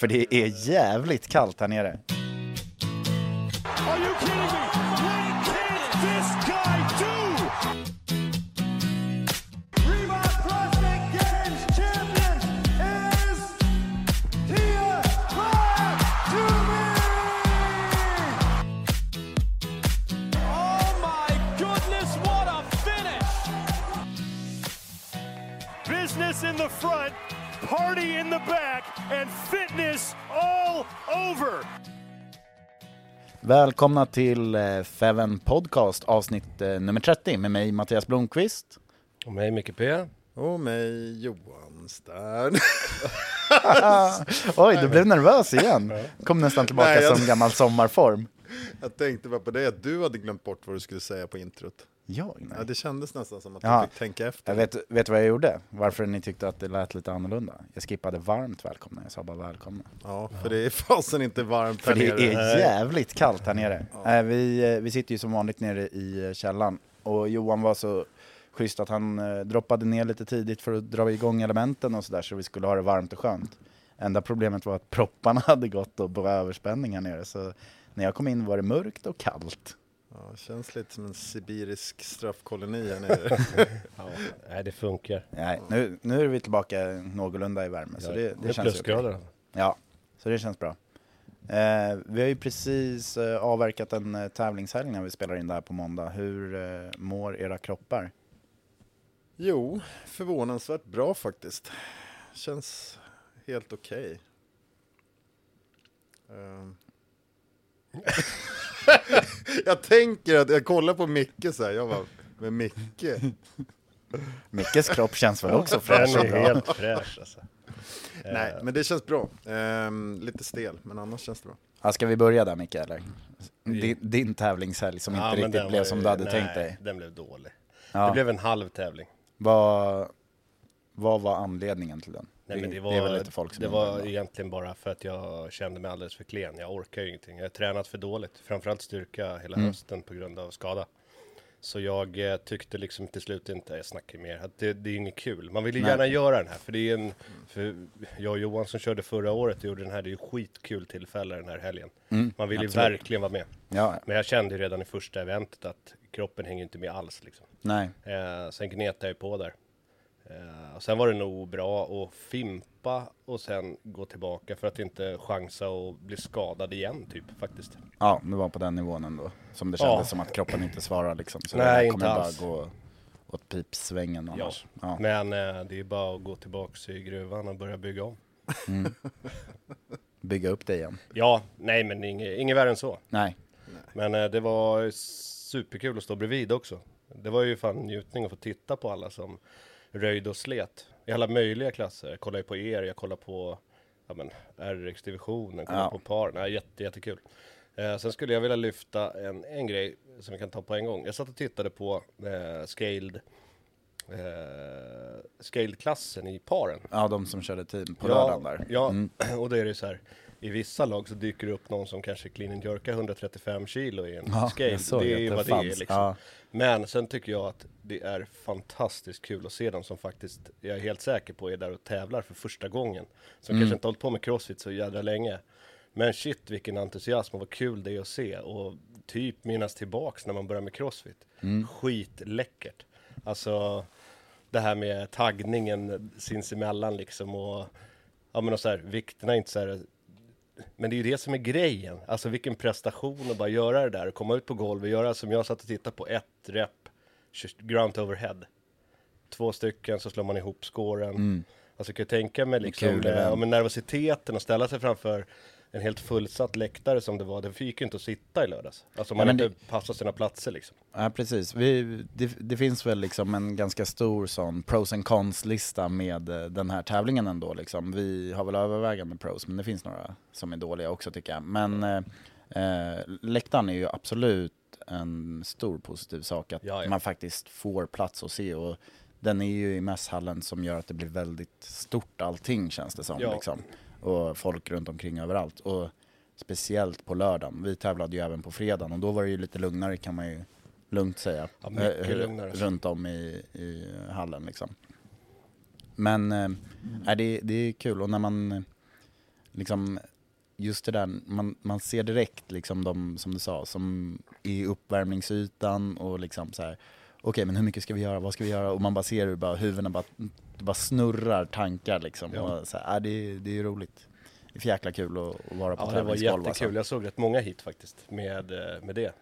För det är jävligt kallt här nere. are you kidding me? What can this guy do? Reebok CrossFit Games champion is Tia Oh my goodness, what a finish! Business in the front, party in the back, and fitness all over. Välkomna till eh, Feven Podcast avsnitt eh, nummer 30 med mig Mattias Blomqvist. Och mig Micke P. Och mig Johan Stern. Oj, du blev nervös igen. Kom nästan tillbaka Nej, jag- som gammal sommarform. Jag tänkte bara på det, att du hade glömt bort vad du skulle säga på introt. Jag? Nej. Ja, det kändes nästan som att Ja. du fick tänka efter. Jag vet, vet vad jag gjorde? Varför ni tyckte att det lät lite annorlunda? Jag skippade varmt välkomna, jag sa bara välkomna. Ja, för det är fasen inte varmt För här det nere. är jävligt kallt här nere. Eh, Vi, eh, vi sitter ju som vanligt nere i eh, källaren och Johan var så schysst att han eh, droppade ner lite tidigt för att dra igång elementen och sådär så vi skulle ha det varmt och skönt. Enda problemet var att propparna hade gått och på överspänning här nere så när jag kom in var det mörkt och kallt. Ja, känns lite som en sibirisk straffkoloni här nere. Ja, nej, det funkar. Nej, nu, nu är vi tillbaka någorlunda i värme så det, det det känns plusgrader. okej. Ja, så det känns bra. Eh, vi har ju precis eh, avverkat en eh, tävlingshelg när vi spelar in det här på måndag. Hur eh, mår era kroppar? jo, förvånansvärt bra faktiskt. Känns helt okej. Ehm. jag tänker att, jag kollar på Micke så här, jag bara, men Micke? Mickes kropp känns väl också Den fräsch och är bra? helt fräsch alltså. Nej, men det känns bra. Ehm, lite stel, men annars känns det bra. Ja, ska vi börja där Micke eller? Din, din tävlingshelg som Ja, inte riktigt den blev var som ju- du hade nej, tänkt dig. den blev dålig. Ja. Det blev en halv tävling. Vad, vad var anledningen till den? Nej, men det, var, är väl lite folk som det var då. egentligen bara för att jag kände mig alldeles för klen. Jag orkar ju ingenting. Jag har tränat för dåligt. Framförallt styrka hela Mm. hösten på grund av skada. Så jag eh, tyckte liksom till slut inte, jag snackar mer, att det, det är inget kul. Man vill ju Nej. gärna göra den här, för det är en, för jag och Johan som körde förra året och gjorde den här, det är ju skitkul tillfälle den här helgen. Man vill ju Mm, absolut. verkligen vara med. Ja, Men jag kände ju redan i första eventet att kroppen hänger inte med alls liksom. nej. Eh, sen gnetade jag på där. Och sen var det nog bra att fimpa och sen gå tillbaka för att inte chansa och bli skadad igen typ faktiskt. Ja, det var på den nivån ändå. Som det Ja. kändes som att kroppen inte svarar liksom. Så det Nej, inte kommer bara alls. gå åt pipsvängen Ja. annars. Ja. Men eh, det är bara att gå tillbaks i gruvan och börja bygga om. Bygga upp det igen. Ja, nej men inget, inget värre än så. Nej. Men eh, det var superkul att stå bredvid också. Det var ju fan njutning att få titta på alla som röjde och slet. I alla möjliga klasser. Jag kollar ju på er, jag kollar på ja, men, RX-divisionen, kollar Ja. på par. Nej, jätte, jättekul. Eh, sen skulle jag vilja lyfta en, en grej som vi kan ta på en gång. Jag satt och tittade på eh, scaled, eh, scaled-klassen i paren. Ja, de som körde team på ja, lördagen där. Ja, och då är det så här. I vissa lag så dyker det upp någon som kanske clean and jerkar 135 kilo i en Ja, scale. Det är ju vad det är liksom. Ja. Men sen tycker jag att det är fantastiskt kul att se dem som faktiskt, jag är helt säker på, är där och tävlar för första gången. Som Mm. kanske inte hållit på med crossfit så jädra länge. Men shit vilken entusiasm och vad kul det är att se och typ minnas tillbaks när man började med crossfit. Mm. Skitläckert. Alltså det här med taggningen sinsemellan liksom och ja men och så här, vikterna är inte så här men det är ju det som är grejen, alltså vilken prestation att bara göra det där och komma ut på golvet, göra som jag satt och tittade på, ett rep, ground overhead. Två stycken så slår man ihop scoren. Alltså kan jag tänka mig liksom, Mm. Eh, ja, men nervositeten och ställa sig framför en helt fullsatt läktare som det var, det gick ju inte att sitta i lördags. Alltså man Ja, inte passar sina platser liksom. Ja, precis. Vi, det, det finns väl liksom en ganska stor sån pros and cons-lista med eh, den här tävlingen ändå. Liksom. Vi har väl övervägande pros, men det finns några som är dåliga också tycker jag. Men eh, eh, läktaren är ju absolut en stor positiv sak att Ja, ja. man faktiskt får plats att se. Och den är ju i mässhallen som gör att det blir väldigt stort allting känns det som. Liksom. Och folk runt omkring överallt. Och speciellt på lördagen. Vi tävlade ju även på fredagen och då var det ju lite lugnare kan man ju lugnt säga. Ja, mycket Eh, lugnare. Runt om i, i hallen liksom. Men är det, det är kul och när man eh, liksom just det där, man, man ser direkt liksom de, som du sa, som i uppvärmningsytan och liksom så här. Okej, men hur mycket ska vi göra? Vad ska vi göra? Och man bara ser hur bara huvudena bara, bara snurrar tankar liksom. Ja. Och så här, äh, det, är- det är ju roligt. Det är för jäkla kul att, att vara på Ja, det var jättekul. alltså. Jag såg rätt många hit faktiskt med, eh, med det.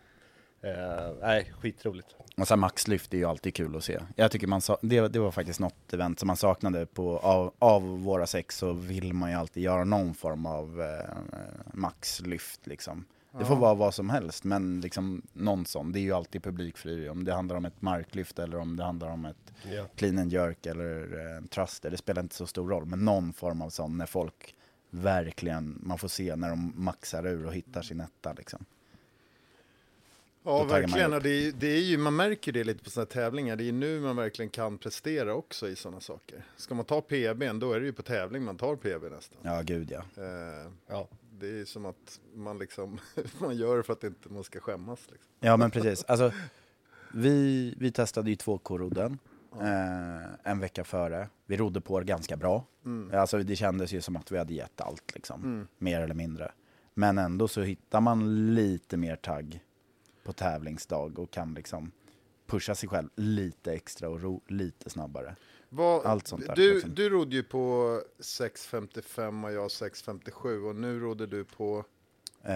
Eh, nej, skitroligt. Och sen maxlyft är ju alltid kul att se. Jag tycker man sa, det, det var faktiskt något event som man saknade på, av, av våra sex så vill man ju alltid göra någon form av eh, maxlyft liksom. Det får vara vad som helst, men liksom någon sån. Det är ju alltid publikfri. Om det handlar om ett marklyft eller om det handlar om ett Ja. clean and jerk eller eh, en thruster. Det spelar inte så stor roll, men någon form av sån när folk verkligen, man får se när de maxar ur och hittar sin etta liksom. Ja, Då taggar man verkligen. Och det är, det är ju, man märker det lite på sådana här tävlingar. Det är nu man verkligen kan prestera också i sådana saker. Ska man ta PBn, då är det ju på tävling man tar PB nästan. Ja, gud ja. Eh, Ja. Det är som att man liksom, man gör det för att inte man ska skämmas. Liksom. Ja men precis. Alltså, vi, vi testade ju två korodden eh, en vecka före. Vi rodde på det ganska bra. Alltså, det kändes ju som att vi hade gett allt, liksom. mer eller mindre. Men ändå så hittar man lite mer tagg på tävlingsdag och kan liksom pusha sig själv lite extra och ro lite snabbare. Vad, Allt sånt där, du, liksom. du rodde ju på 6.55 och jag 6.57 och nu rodde du på, Eh,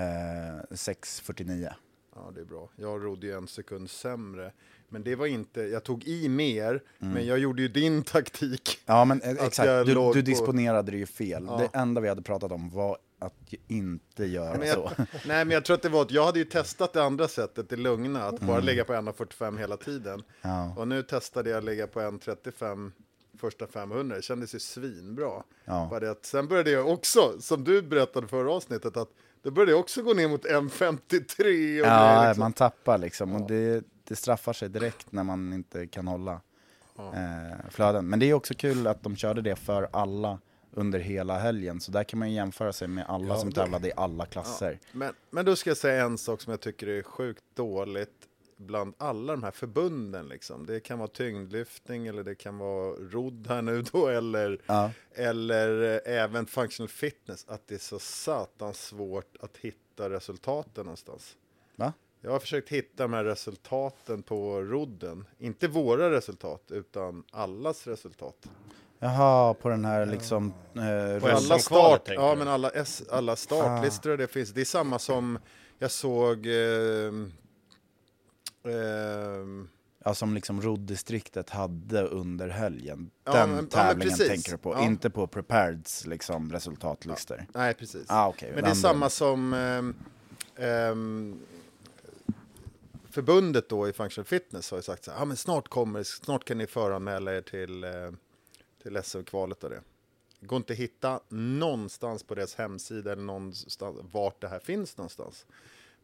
6.49. ja det är bra, jag rodde ju en sekund sämre. Men det var inte, jag tog i mer, men jag gjorde ju din taktik. Ja men eh, exakt, du, du på- disponerade det ju fel. Ja. Det enda vi hade pratat om var att inte göra Men så. jag, nej men jag tror att det var att jag hade ju testat det andra sättet, det lugna, att bara Mm. lägga på 1.45 hela tiden. Ja. Och nu testade jag att lägga på 1.35 första 500, det kändes ju svinbra. Ja. Bara det att, sen började jag också, som du berättade förra avsnittet, att då började jag också gå ner mot 1.53 och Ja, liksom. man tappar liksom och det, det straffar sig direkt när man inte kan hålla eh, flöden. Men det är också kul att de körde det för alla under hela helgen, så där kan man ju jämföra sig med alla som då- tävlade i alla klasser. Men, men då ska jag säga en sak som jag tycker är sjukt dåligt bland alla de här förbunden. Liksom. Det kan vara tyngdlyftning eller det kan vara rodd här nu då eller, Ja. eller eh, även functional fitness. Att det är så satans svårt att hitta resultaten någonstans. Va? Jag har försökt hitta de här resultaten på rodden. Inte våra resultat utan allas resultat. Jaha, på den här liksom... Eh, På Alla start, ja men alla, S, alla startlistor det finns. Det är samma som jag såg ehm, ehm, ja, som liksom rodddistriktet hade under helgen. Ja, Den men- ja, men tävlingen precis. tänker du på, Ja. inte på prepareds liksom, resultatlistor. nej precis. Ah, okej, men det är den samma som ehm, ehm, förbundet då i Functional Fitness har ju sagt så här, ah, men snart kommer, snart kan ni föranmäla er till, eh, till SM-kvalet och det. Det går inte att hitta någonstans på deras hemsida eller någonstans vart det här finns någonstans.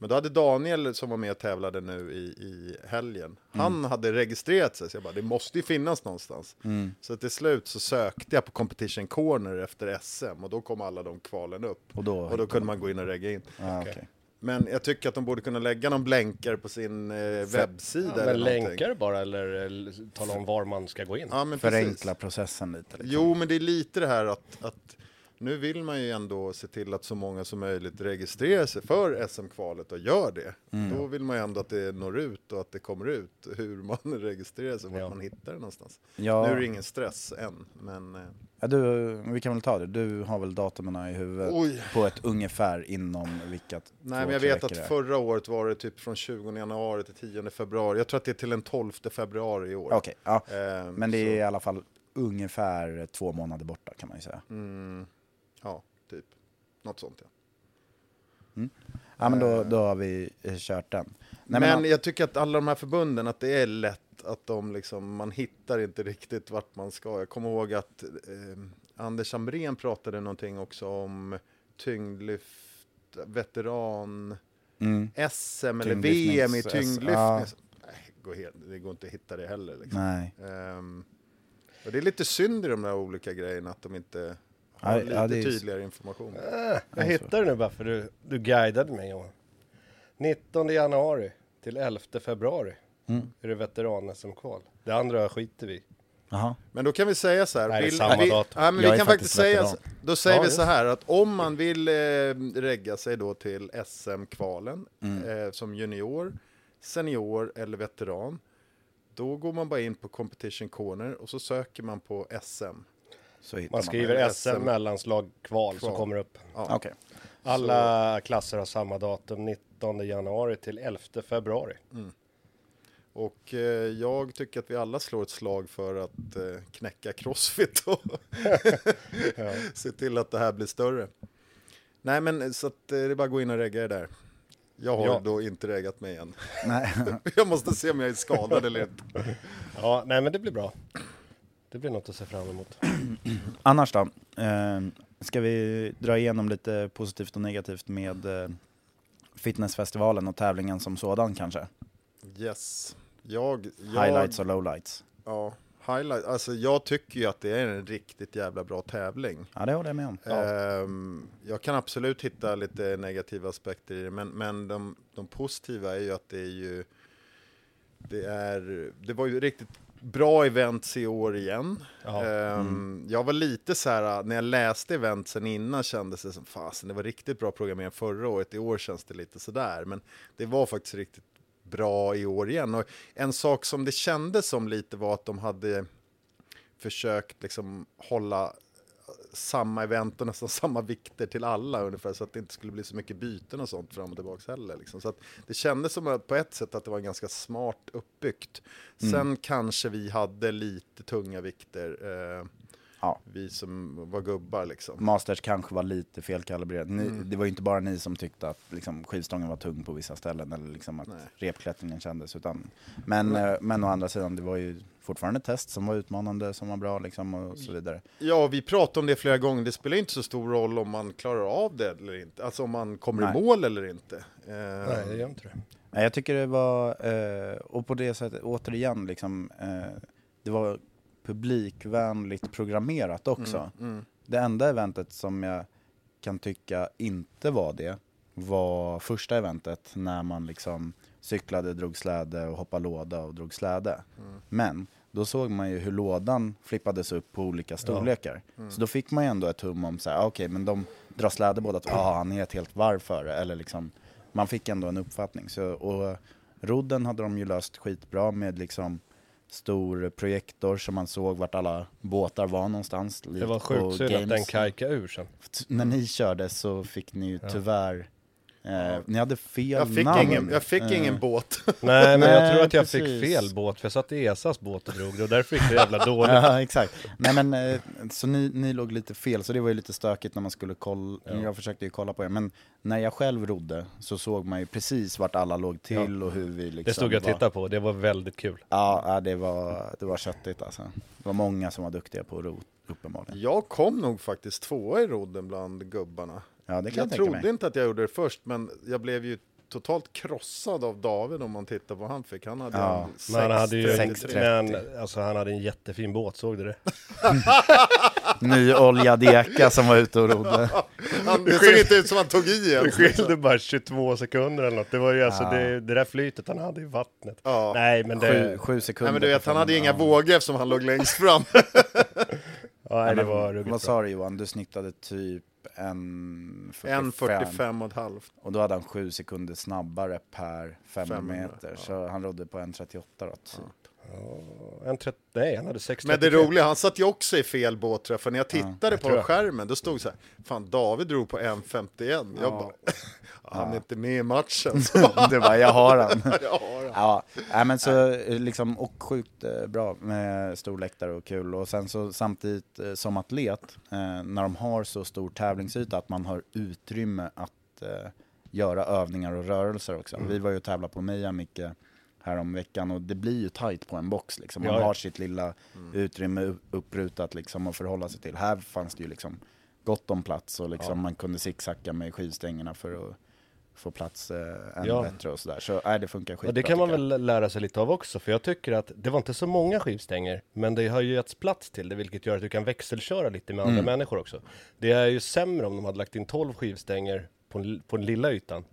Men då hade Daniel som var med och tävlade nu i, i helgen, han hade registrerat sig. Så jag bara, det måste ju finnas någonstans. Så till slut så sökte jag på Competition Corner efter SM och då kom alla de kvalen upp. Och då och då kunde man gå in och regga in. Ja, okej. Men jag tycker att de borde kunna lägga någon blänkare på sin eh, webbsida. Ja, eller men någonting. länkar bara eller, eller tala om var man ska gå in. Ja, men precis. Förenkla processen lite. Liksom. Jo, men det är lite det här att, att nu vill man ju ändå se till att så många som möjligt registrerar sig för SM-kvalet och gör det. Mm. Då vill man ju ändå att det når ut och att det kommer ut hur man registrerar sig, Ja. man hittar det någonstans. Ja. Nu är det ingen stress än, men eh, Ja, du, vi kan väl ta det. Du har väl datumen i huvudet Oj. på ett ungefär inom vilka nej, men jag vet att är. förra året var det typ från 20 januari till 10 februari. Jag tror att det är till den 12 februari i år. Okej, ja. Eh, Men det är så- i alla fall ungefär två månader borta kan man ju säga. Mm, ja, typ. Något sånt ja. Ja men då, då har vi eh, kört den. Nej, men men, jag tycker att alla de här förbunden, att det är lätt att de liksom, man hittar inte riktigt vart man ska. Jag kommer ihåg att eh, Anders Amrén pratade någonting också om tyngdlyft, veteran, mm, SM eller VM i tyngdlyftning. ja. Nej, går helt, det går inte att hitta det heller. Liksom. nej. Ehm, och det är lite synd i de där olika grejerna att de inte Ja, lite ja, det är- tydligare information. Äh, jag hittade det nu bara för du, du guidade mig Johan. 19 januari till 11 februari Mm. är det veteran-SM-kval. Det andra skiter vi i. Jaha. Men då kan vi säga så här. Nej, vill- samma vi, datum. Ja, men Jag vi kan faktiskt säga, veteran. då säger Ja, vi så här att om man vill eh, regga sig då till SM-kvalen Mm. eh, som junior, senior eller veteran, då går man bara in på competition corner och så söker man på SM. Så Man man. skriver SM. SM, mellanslag, kval som kommer upp. Ja. Okej. Alla klasser har samma datum, 19 januari till 11 februari. Och eh, jag tycker att vi alla slår ett slag för att eh, knäcka crossfit och se till att det här blir större. Nej men så att eh, det är bara att gå in och regga er där. Jag har Ja. då inte reggat mig än. Nej. Jag måste se om jag är skadad eller inte. Ja, nej men det blir bra. Det blir något att se fram emot. Annars då? Eh, ska vi dra igenom lite positivt och negativt med eh, fitnessfestivalen och tävlingen som sådan kanske? Yes. Jag, jag, Highlights och lowlights. Ja, highlight. Alltså jag tycker ju att det är en riktigt jävla bra tävling. Ja det håller jag med om. Ehm, jag kan absolut hitta lite negativa aspekter i det, men, men de, de positiva är ju att det är ju... Det, är, det var ju riktigt bra events i år igen. Ehm, Jag var lite så här, när jag läste eventsen innan kändes det som fasen, det var riktigt bra programmerat förra året, i år känns det lite sådär. Men det var faktiskt riktigt bra i år igen. Och en sak som det kändes som lite var att de hade försökt liksom hålla samma event och nästan samma vikter till alla ungefär så att det inte skulle bli så mycket byten och sånt fram och tillbaka heller. Liksom. Så att det kändes som att på ett sätt att det var ganska smart uppbyggt. Sen kanske vi hade lite tunga vikter, eh, Ja. vi som var gubbar liksom. Masters kanske var lite felkalibrerad. Ni, Mm. Det var ju inte bara ni som tyckte att liksom, skivstången var tung på vissa ställen eller liksom att Nej. repklättringen kändes. Utan, men, eh, men å andra sidan, det var ju fortfarande test som var utmanande, som var bra liksom, och så vidare. Ja, vi pratade om det flera gånger. Det spelar inte så stor roll om man klarar av det eller inte. Alltså om man kommer Nej. i mål eller inte. Eh, Nej, det gör inte det. Nej, Jag tycker det var, eh, och på det sättet, återigen, liksom, eh, det var publikvänligt programmerat också. mm. Det enda eventet som jag kan tycka inte var det var första eventet när man liksom cyklade, drog släde och hoppade låda och drog släde. Men då såg man ju hur lådan flippades upp på olika storlekar. Så då fick man ju ändå ett hum om så här, okej men de drar släde båda två, ah, han är ett helt varv före. Eller liksom, man fick ändå en uppfattning. Så, och rodden hade de ju löst skitbra med liksom stor projektor så man såg vart alla båtar var någonstans. Det var sjukt synd att den kajkade ur sen. T- När ni körde så fick ni ju tyvärr, eh, ni hade fel Jag fick, namn. ingen, jag fick Eh, ingen båt. Nej, men jag tror att jag precis. fick fel båt, för jag satt i Esas båt och drog det och därför gick det jävla dåligt. Ja, exakt. Nej men, eh, så ni, ni låg lite fel, så det var ju lite stökigt när man skulle kolla, Ja. jag försökte ju kolla på er, men när jag själv rodde så såg man ju precis vart alla låg till och hur vi liksom Det stod jag och var- tittade på, det var väldigt kul. Ja, ja, det var, det var köttigt alltså. Det var många som var duktiga på att ro, uppenbarligen. Jag kom nog faktiskt tvåa i rodden bland gubbarna. Ja, det kan jag, Jag trodde mig. inte att jag gjorde det först, men jag blev ju totalt krossad av David om man tittar på vad han fick. Han hade Ja. en Men han hade ju, 6.30. men, alltså han hade en jättefin båt, såg du det? Nyoljad eka som var ute och rodde. Han, det såg inte ut som han tog i Det ens. skilde bara 22 sekunder eller något. Det var ju alltså Ja. det, det där flytet han hade i vattnet. Ja. Nej men det, Sju, sju sekunder. Nej men du vet, han hade inga ja. vågor eftersom han låg längst fram. ja, nej, det var ruggigt Vad sa du Johan? Du snittade typ en 45. 1.45 och ett halvt. Och då hade han sju sekunder snabbare per 500 500, meter. Så han rodde på 1.38 då. typ. En 30, nej han hade 6 Men det roliga, han satt ju också i fel båt tror jag, för när jag tittade på jag. skärmen, då stod det så här, fan David drog på 1.51. Jag bara, han är inte med i matchen. Det var jag har han. ja, Ja, nej, men så eh, liksom, och sjukt eh, bra med stor läktare och kul. Och sen så samtidigt eh, som atlet, när de har så stor tävlingsyta, att man har utrymme att göra övningar och rörelser också. Mm. Vi var ju och tävlade på Meja mycket här om veckan och det blir ju tight på en box liksom. Man Ja, ja. har sitt lilla utrymme upp- upprutat liksom att förhålla sig till. Här fanns det ju liksom gott om plats och liksom man kunde zigzacka med skivstängerna för att få plats eh, ännu Ja. bättre och sådär. Så nej, det funkar skitbra. Och det kan man väl lära sig lite av också, för jag tycker att det var inte så många skivstänger, men det har ju getts plats till det, vilket gör att du kan växelköra lite med Mm. andra människor också. Det är ju sämre om de hade lagt in 12 skivstänger på, en- på den lilla ytan.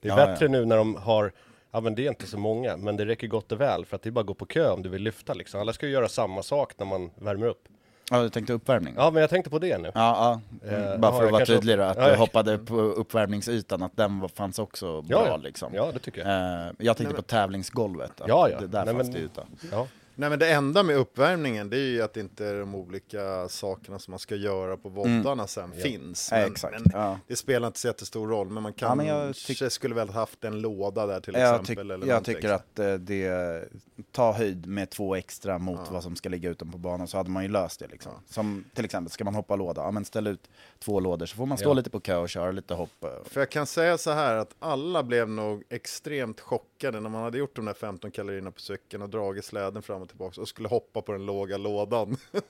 Det är Ja, bättre ja. nu när de har, ja men det är inte så många, men det räcker gott och väl, för att det är bara att gå på kö om du vill lyfta liksom. Alla ska ju göra samma sak när man värmer upp. Ja, du tänkte uppvärmning? Ja, men jag tänkte på det nu. Ja, ja. Eh, bara för att vara tydlig då, att ja, du hoppade på uppvärmningsytan, att den var, fanns också bra Ja, ja. liksom. Ja, det tycker jag. Eh, jag tänkte på tävlingsgolvet, att Ja, ja. det där Nej, fanns men- det yta. Ja. Nej men det enda med uppvärmningen det är ju att inte de olika sakerna som man ska göra på voddarna sen finns. Mm. Ja, Men, men ja. det spelar inte så jättestor roll, men man Ja, kanske men jag tyck- skulle väl haft en låda där till Jag, exempel. tyck, eller jag tycker att eh, det, ta höjd med två extra mot vad som ska ligga ute på banan så hade man ju löst det liksom. Som till exempel, ska man hoppa låda, ja men ställ ut två lådor så får man stå Ja. lite på kö och köra lite hopp. eh. För jag kan säga så här att alla blev nog extremt chockade när man hade gjort de där 15 kalorierna på cykeln och dragit släden fram och tillbaka och skulle hoppa på den låga lådan.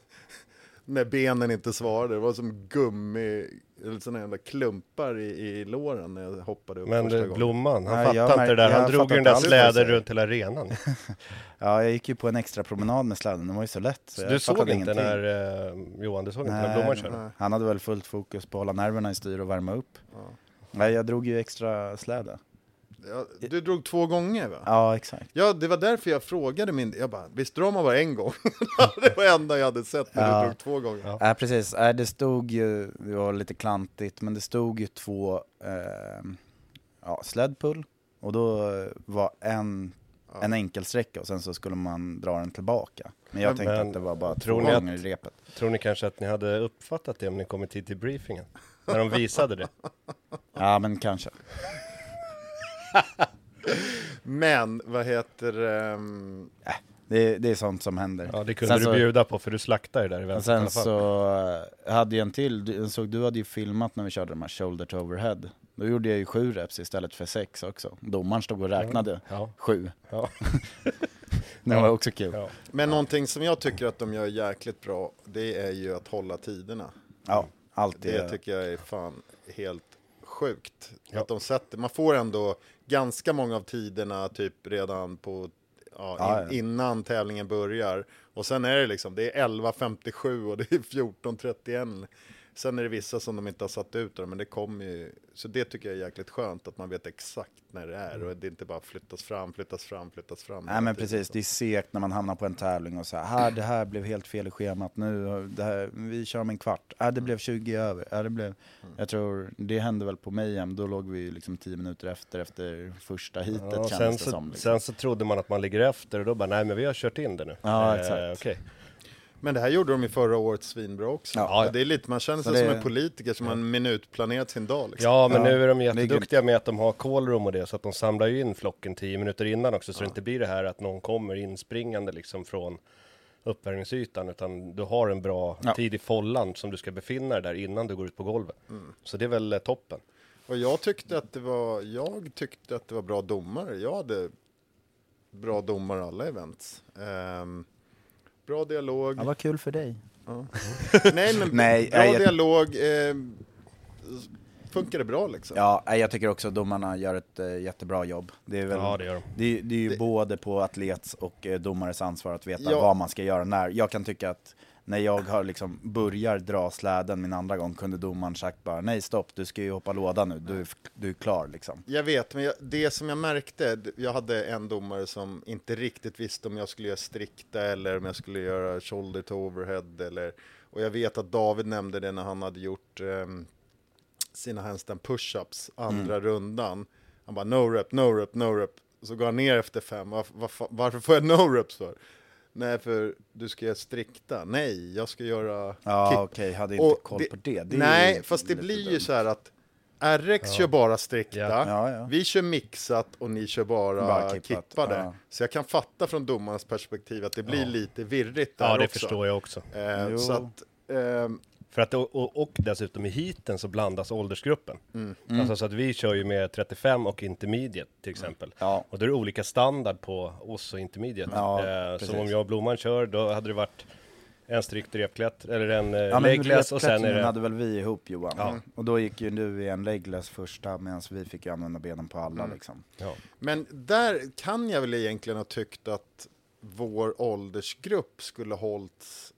när benen inte svarade. Det var som gummi, eller sådana jävla klumpar i, i låren när jag hoppade upp Men första gången. Blomman, han Nej, fattade jag inte det där. Han jag drog ju den där inte alls vad du släden säger. runt hela arenan. Ja, jag gick ju på en extra promenad med släden, den var ju så lätt. Så jag Du såg fattade inte ingenting. när, eh, Johan, du såg inte när Blomman körde? Han hade väl fullt fokus på att hålla nerverna i styr och värma upp. Nej, jag drog ju extra släde. Ja, du drog två gånger va? Ja, exakt. Ja, det var därför jag frågade min... Jag bara, visst drar man bara en gång? det var det enda jag hade sett när Ja. du drog två gånger. Ja. Ja, precis. Äh, det stod ju, det var lite klantigt, men det stod ju två eh, ja, sledpull och då eh, var en, en enkelsträcka och sen så skulle man dra den tillbaka. Men jag tänkte Men att det var bara tror två ni att- gånger i repet. Tror ni kanske att ni hade uppfattat det om ni kommit hit till briefingen? När de visade det? Ja, men kanske. Men, vad heter ehm, Det, det är sånt som händer. Ja, det kunde Sen du så- bjuda på för du slaktade där i i sen fall. så hade jag en till, såg du hade ju filmat när vi körde de här shoulder to overhead. Då gjorde jag ju sju reps istället för sex också. Domaren stod och räknade Ja. sju. Ja. Det var också kul. Ja. Men någonting som jag tycker att de gör jäkligt bra, det är ju att hålla tiderna. Ja, allt Det det. tycker jag är fan helt sjukt. Ja. Att de sätter, man får ändå ganska många av tiderna typ redan på, ja, in, ja. innan tävlingen börjar. Och sen är det liksom, det är 11.57 och det är 14.31. Sen är det vissa som de inte har satt ut, men det kommer ju, så det tycker jag är jäkligt skönt att man vet exakt när det är och det inte bara flyttas fram, flyttas fram, flyttas fram. Nej men precis, det är segt när man hamnar på en tävling och så här, här det här blev helt fel i schemat nu, det här, vi kör om en kvart, äh, det blev 20 över, äh, det blev, jag tror, det hände väl på Mayhem, då låg vi liksom 10 minuter efter, efter första heatet Ja, kändes det så, som. Liksom. sen så trodde man att man ligger efter och då bara, nej men vi har kört in det nu. Ja, Eh, exakt. okej. Men det här gjorde de i förra året svinbra också. Ja. Det är lite, man känner sig det- som en politiker som har en minutplanerat sin dag. Liksom. Ja, men Ja, nu är de jätteduktiga med att de har callroom och det, så att de samlar ju in flocken 10 minuter innan också, så det inte blir det här att någon kommer inspringande liksom från uppvärmningsytan, utan du har en bra Ja. tid i follan som du ska befinna dig där innan du går ut på golvet. Så det är väl eh, toppen. Och jag tyckte att det var, jag tyckte att det var bra domare. Jag hade bra domare alla events. Ehm, bra dialog. Ja, vad kul för dig. Nej, men Nej, bra jag- dialog. ehm, funkar det bra liksom. Ja, jag tycker också att domarna gör ett eh, jättebra jobb. Det är, väl, Ja, det gör de. Det, det är ju både på atlets och eh, domares ansvar att veta Ja. vad man ska göra när. Jag kan tycka att när jag har liksom börjar dra släden min andra gång kunde domaren sagt bara nej stopp, du ska ju hoppa låda nu, du, du är klar liksom. Jag vet, men jag, det som jag märkte, jag hade en domare som inte riktigt visste om jag skulle göra strikta eller om jag skulle göra shoulder to overhead eller, och jag vet att David nämnde det när han hade gjort ehm, sina handstand push-ups andra rundan. Han bara no rep, no rep, no rep. Så går han ner efter fem, varför, varför, varför får jag no reps för? Nej, för du ska göra strikta. Nej, jag ska göra Ja okej, hade inte Och koll på det. det nej, ju fast det blir ju dumt. så här att RX kör bara strikta, Ja. Ja, ja. vi kör mixat och ni kör bara, Bara kippat, kippade. ja. Så jag kan fatta från domarens perspektiv att det blir lite virrigt där Ja, det också. förstår jag också. Eh, så att, ehm, För att, och, och, dessutom i heaten så blandas åldersgruppen. Mm. Alltså så att vi kör ju med 35 och intermediate till exempel. Ja. Och då är det olika standard på oss och intermediate. Ja, eh, som om jag och Blomman kör, då hade det varit en strikt repklätt, eller en eh, Ja, legless och sen är det... hade väl vi ihop Johan. Ja. Och då gick ju du i en legless första medan vi fick ju använda benen på alla Mm. liksom. Ja. men där kan jag väl egentligen ha tyckt att vår åldersgrupp skulle hållits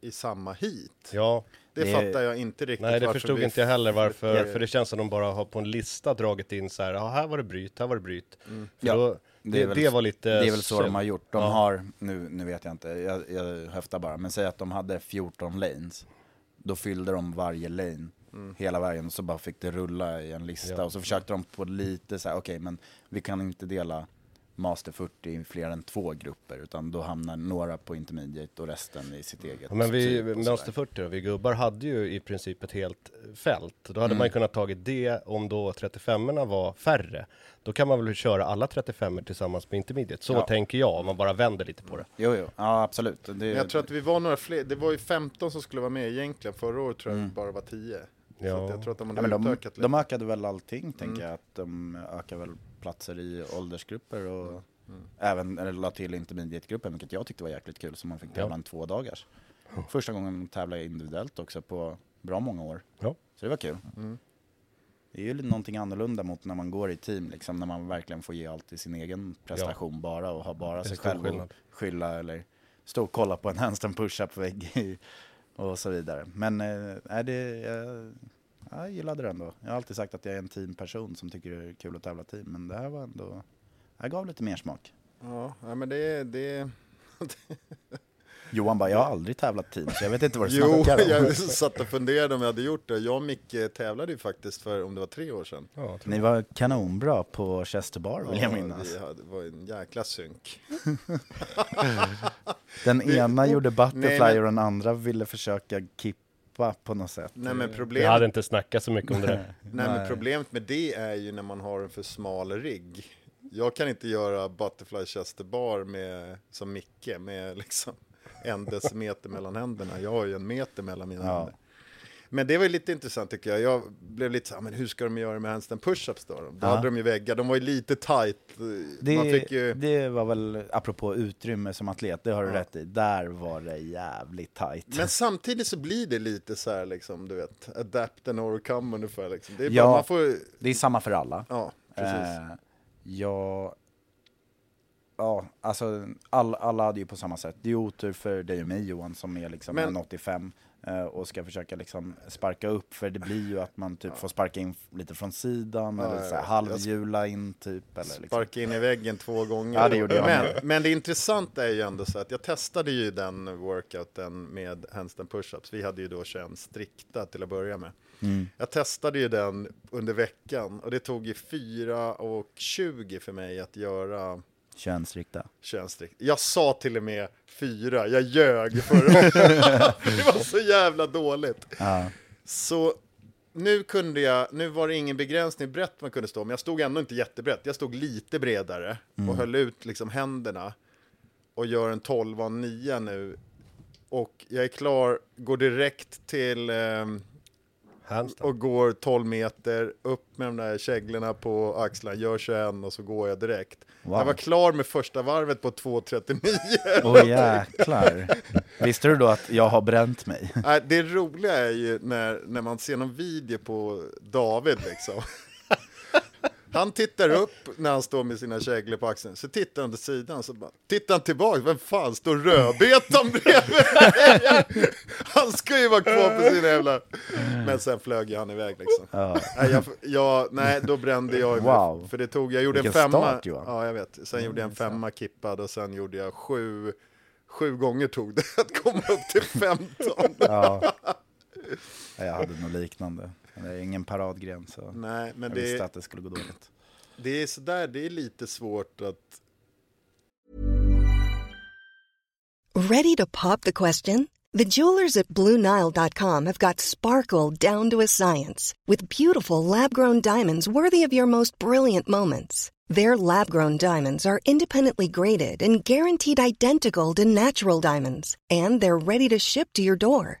i samma hit. ja, Det, Det- fattar jag inte riktigt. nej det förstod vi inte jag heller varför, för det känns som de bara har på en lista dragit in så här, ja här var det bryt, här var det bryt. Mm. För Ja, då, det, väl- det var lite Det är väl så de har gjort. De Ja. har, nu, nu vet jag inte, jag, jag höftar bara, men säg att de hade 14 lanes. Då fyllde de varje lane hela vägen och så bara fick det rulla i en lista. Ja. Och så försökte de på lite så här, okej men vi kan inte dela Master 40 i fler än två grupper, utan då hamnar några på intermediate och resten i sitt eget Ja, Men vi, typ. Master 40 då, vi gubbar hade ju i princip ett helt fält. Då hade Mm. man kunnat tagit det om då 35orna var färre. Då kan man väl köra alla 35 tillsammans med intermediate. Så Ja. tänker jag, om man bara vänder lite på det. Jo, jo, ja absolut. Det, Men jag tror att vi var några fler, det var ju 15 som skulle vara med egentligen, förra året tror jag det bara var 10. Så Ja. att jag tror att de Ja, de, de ökade väl allting, tänker jag. Att de ökar väl platser i åldersgrupper och även eller, la till intermediate-gruppen, vilket jag tyckte var jäkligt kul, så man fick tävla Ja. en två dagars. Första gången tävlade jag individuellt också på bra många år. Ja. Så det var kul. Det är ju någonting annorlunda mot när man går i team, liksom, när man verkligen får ge allt i sin egen prestation bara och ha bara sig själv skillnad. att skylla eller stå och kolla på en handstand push-up-vägg och så vidare. Men är det, jag, jag gillade det ändå. Jag har alltid sagt att jag är en teamperson som tycker det är kul att tävla team, men det här var ändå, det här gav lite mer smak. Ja, ja, men det, det, Johan bara, jag har aldrig tävlat team, så jag vet inte vad du Jo, snackar om. jag satt och funderade om jag hade gjort det. Jag och Micke tävlade ju faktiskt för, om det var tre år sedan. Ja, Ni var kanonbra på Chester Bar vill jag Ja, minnas. Vi hade, det var en jäkla synk. Den ena gjorde butterfly Nej, men- och den andra ville försöka kippa på något sätt. Nej men, Jag problemet, hade inte snackat så mycket om det nej, men problemet med det är ju när man har en för smal rigg. Jag kan inte göra butterfly chester bar med, som Micke med liksom en decimeter mellan händerna. Jag har ju en meter mellan mina Ja. händer. Men det var ju lite intressant tycker jag. Jag blev lite så här, men hur ska de göra med handstand push-ups då? Då Ja. hade de ju väggar, de var ju lite tight. Det, ju... det var väl, apropå utrymme som atlet, det har du Ja. rätt i. Där var det jävligt tajt. Men samtidigt så blir det lite så här liksom, du vet, adapt and overcome ungefär liksom. Det är bara, Ja. man får, Det är samma för alla. ja, precis. Eh, jag... Ja, alltså all, alla hade ju på samma sätt. Det är otur för dig och mig Johan som är liksom Men- en 85 eh, och ska försöka liksom sparka upp för det blir ju att man typ får sparka in lite från sidan Ja, eller så här halvhjula in typ. Eller liksom. Sparka in i väggen två gånger. Ja, det gjorde jag men, men det intressanta är ju ändå så att jag testade ju den workouten med handstand push-ups. Vi hade ju då 21 strikta till att börja med. Mm. Jag testade ju den under veckan och det tog ju 4 och 20 för mig att göra Könsrikta. könsstrikt. Jag sa till och med 4, jag ljög för det var så jävla dåligt. Ja. Så nu kunde jag, nu var det ingen begränsning brett man kunde stå, men jag stod ändå inte jättebrett. Jag stod lite bredare och höll ut liksom händerna och gör en 12 och en 9 nu. Och jag är klar, går direkt till ehm, Halmstad. och går 12 meter, upp med de där käglorna på axlarna, gör 21 och så går jag direkt. Wow. Jag var klar med första varvet på 2.39. Åh jäklar. Visste du då att jag har bränt mig? Det roliga är ju när, när man ser någon video på David liksom. Han tittar upp när han står med sina käglor på axeln, så tittar han till sidan, så bara, tittar han tillbaka, vem fan står rödbetan bredvid? Han ska ju vara kvar på sina jävla... Men sen flög han iväg liksom. Ja. Nej, jag, jag, nej, då brände jag Wow. För det tog, jag gjorde Vilken en femma. start, Johan. ja, jag vet. Sen gjorde jag en femma kippad och sen gjorde jag sju, sju gånger tog det att komma upp till 15. Ja. Jag hade något liknande. Det är ingen paradgren så Nej, men jag visste det, att det skulle gå dåligt. det är sådär, det är lite svårt att Ready to pop the question? The jewelers at BlueNile.com have got sparkle down to a science with beautiful lab grown diamonds worthy of your most brilliant moments. Their lab grown diamonds are independently graded and guaranteed identical to natural diamonds, and they're ready to ship to your door.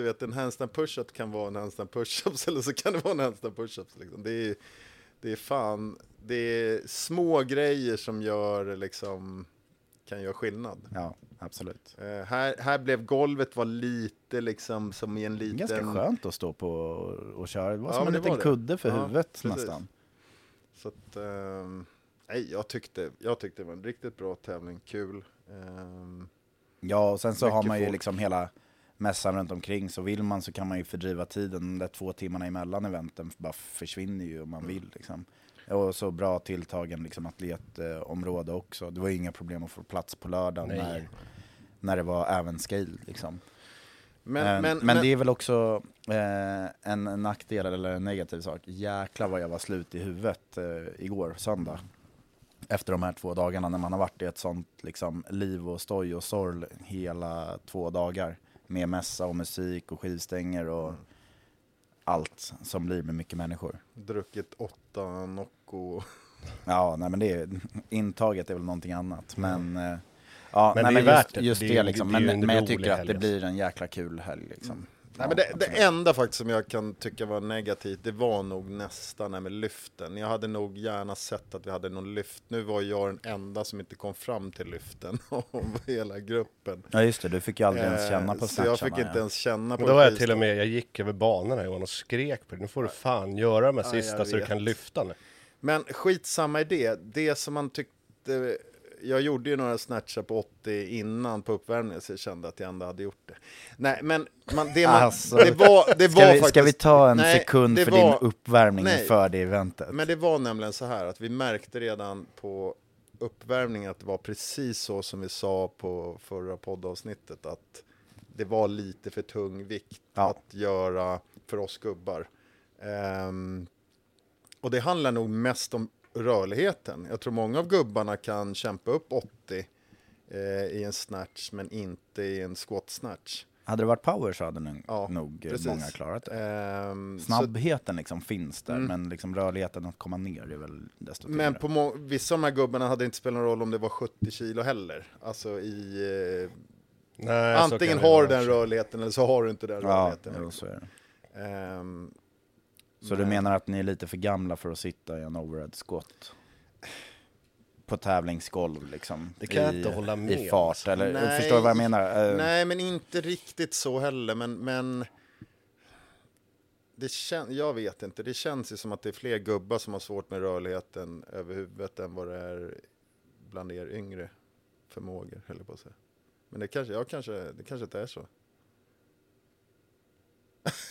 Du vet, en handstand push-up kan vara en handstand push-ups eller så kan det vara en handstand push-ups. Liksom. Det, är, det är fan, det är små grejer som gör liksom, kan göra skillnad. Ja, absolut. Eh, här, här blev golvet var lite liksom som i en liten... ganska skönt att stå på och, och köra. Det var Ja, som en liten kudde för Ja, huvudet precis. nästan. Så att, ehm, nej, jag tyckte, jag tyckte det var en riktigt bra tävling, kul. Ehm, Ja, och sen så har man ju folk. liksom hela mässan runt omkring. Så vill man så kan man ju fördriva tiden. De där två timmarna emellan eventen bara försvinner ju om man vill. Liksom. Och så bra tilltagen liksom, atletområde också. Det var ju inga problem att få plats på lördagen Nej. när, när det var även scale. Liksom. men, Men, men, men, det är väl också eh, en nackdel eller en negativ sak. Jäklar vad jag var slut i huvudet eh, igår, söndag. Efter de här två dagarna när man har varit i ett sånt liksom, liv och stoj och sorl hela två dagar. Med mässa och musik och skivstänger och allt som blir med mycket människor. druckit åtta Nocco. Ja, nej men det är, intaget är väl någonting annat. Men, eh, ja, Men nej, det är men värt just, det. just Det det, liksom. det Men, en men jag tycker att helg det alltså. blir en jäkla kul helg liksom. Nej, Ja, men det, det enda faktiskt som jag kan tycka var negativt, det var nog nästan det med lyften. Jag hade nog gärna sett att vi hade någon lyft. Nu var jag den enda som inte kom fram till lyften av hela gruppen. Ja just det, du fick ju aldrig ens Eh, känna på Så jag fick inte ja. ens känna på Men då var jag till och med, jag gick över banorna Johan och skrek på det. Nu får du fan göra de här Ja, sista så du kan lyfta nu. Men skitsamma i det. Det som man tyckte... Jag gjorde ju några snatchar på 80 innan på uppvärmningen så jag kände att jag ändå hade gjort det. Nej, men man, det, man, Alltså, det var, det Ska var vi, faktiskt... ska vi ta en Nej, sekund för var- din uppvärmning Nej. för det eventet? Men det var nämligen så här att vi märkte redan på uppvärmningen att det var precis så som vi sa på förra poddavsnittet att det var lite för tung vikt Ja. att göra för oss gubbar. Ehm, och det handlar nog mest om rörligheten. Jag tror många av gubbarna kan kämpa upp 80 eh, i en snatch men inte i en squat snatch. Hade det varit power så hade nog, Ja, nog precis. många klarat det. Ehm, så- Snabbheten liksom finns där, Mm. men liksom rörligheten att komma ner är väl desto tyngre. Men på må- vissa av de här gubbarna hade det inte spelat någon roll om det var 70 kilo heller. Alltså i... Eh, Nej, så antingen har du den rörligheten eller så har du inte den ja, rörligheten. jo, så är det. Ehm, Så du men- menar att ni är lite för gamla för att sitta i en overhead squat? På tävlingsgolv liksom? Det kan jag i, inte hålla med I fart, eller Nej, förstår du vad jag menar? Eh, Nej, men inte riktigt så heller. Men, men det kän- jag vet inte. Det känns ju som att det är fler gubbar som har svårt med rörligheten över huvudet än vad det är bland er yngre förmågor, höll jag på att säga. Men det kanske, jag kanske, det kanske inte är så.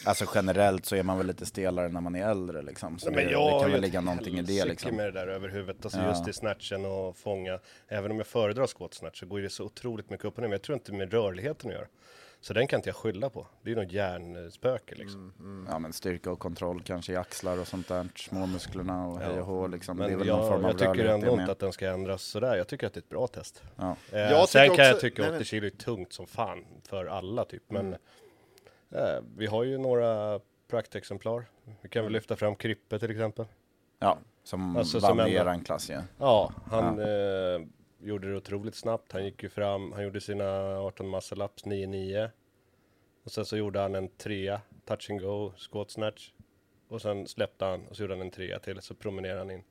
Alltså generellt så är man väl lite stelare när man är äldre liksom. Så Nej, men det, jag det kan ju väl ligga någonting i det liksom. med det där över huvudet. Alltså Ja. just i snatchen och fånga. Även om jag föredrar squat snatch så går det så otroligt mycket upp och ner. Men jag tror inte med rörligheten att göra. Så den kan inte jag skylla på. Det är ju något hjärnspöke liksom. Mm, Ja men styrka och kontroll kanske i axlar och sånt där, småmusklerna och hej och hå liksom. det är Men väl jag, någon form av jag tycker ändå inte att den ska ändras sådär. Jag tycker att det är ett bra test. Ja. Eh, Jag sen kan jag också- tycka nej, 80 men- kilo är tungt som fan för alla typ. Men Mm. Eh, vi har ju några praktexemplar. Vi kan väl lyfta fram Krippe till exempel. Ja, som Alltså, vann som eran klass ja. Ja, han Eh, gjorde det otroligt snabbt. Han gick ju fram, han gjorde sina 18 muscle-ups 9-9. Och sen så gjorde han en trea, touch and go, squat snatch. Och sen släppte han och så gjorde han en trea till, så promenerade han in.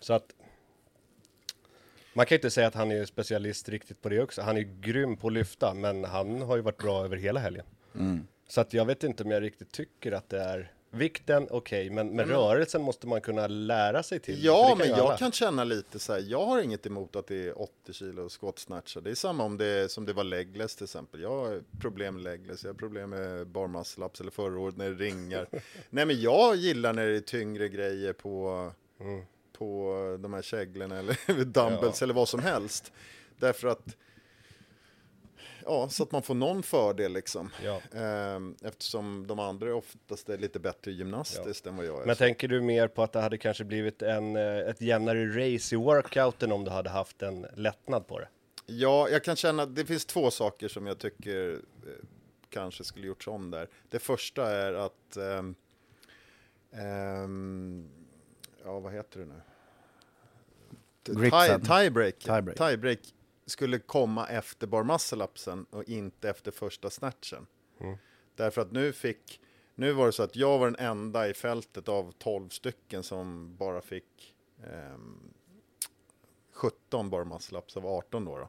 Så att man kan ju inte säga att han är specialist riktigt på det också. Han är grym på att lyfta, men han har ju varit bra över hela helgen. Mm. Så att jag vet inte om jag riktigt tycker att det är vikten, okej, men med rörelsen måste man kunna lära sig till. Ja, men jag alla. kan känna lite så här, jag har inget emot att det är 80 kilo squat snatchar. Det är samma om det som det var legless till exempel. Jag har problem med legless, jag har problem med bar muscle ups eller förra året när det ringar. Nej, men jag gillar när det är tyngre grejer på, på de här käglorna eller dumbbells eller vad som helst. Därför att Ja, så att man får någon fördel liksom. Ja. Ehm, eftersom de andra oftast är lite bättre gymnastiskt än vad jag är. Men tänker du mer på att det hade kanske blivit en, eh, ett jämnare race i workouten om du hade haft en lättnad på det? Ja, jag kan känna att det finns två saker som jag tycker eh, kanske skulle gjorts om där. Det första är att, ehm, ehm, ja vad heter det nu? Grip Tie, tiebreak. Tiebreak. tiebreak skulle komma efter bar muscle upsen och inte efter första snatchen. Därför att nu fick, nu var det så att jag var den enda i fältet av 12 stycken som bara fick ehm, 17 bar muscle ups av 18 då. då.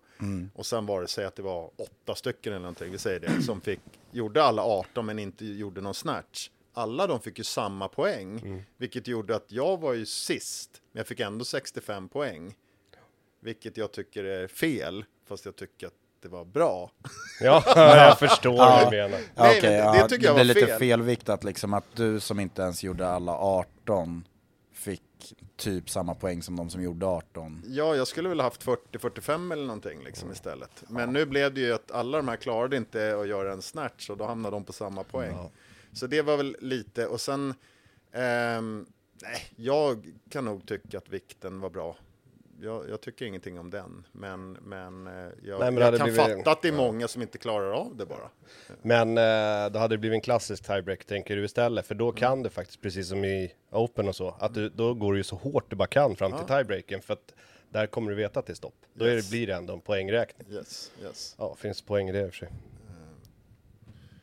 Och sen var det, säg att det var åtta stycken eller någonting, vi säger det, som fick, gjorde alla 18 men inte gjorde någon snatch. Alla de fick ju samma poäng, vilket gjorde att jag var ju sist, men jag fick ändå 65 poäng. Vilket jag tycker är fel, fast jag tycker att det var bra. Ja, jag förstår vad du menar. Ja, Nej, okej, men det ja, tycker jag blir var lite fel. felviktat liksom att du som inte ens gjorde alla 18 fick typ samma poäng som de som gjorde 18. Ja, jag skulle väl haft 40-45 eller någonting liksom istället. Men nu blev det ju att alla de här klarade inte att göra en snatch och då hamnade de på samma poäng. Så det var väl lite, och sen, nej, jag kan nog tycka att vikten var bra. Jag, jag tycker ingenting om den, men, men, eh, jag, Nej, men jag kan blivit- fatta att det är många som inte klarar av det bara. Men eh, då hade det blivit en klassisk tiebreak tänker du istället, för då kan det faktiskt, precis som i Open och så, att du, då går du ju så hårt du bara kan fram till tiebreaken, för att där kommer du veta att det är stopp. Då är Yes. det, blir det ändå en poängräkning. Yes, yes. Ja, finns poäng i det i och för sig.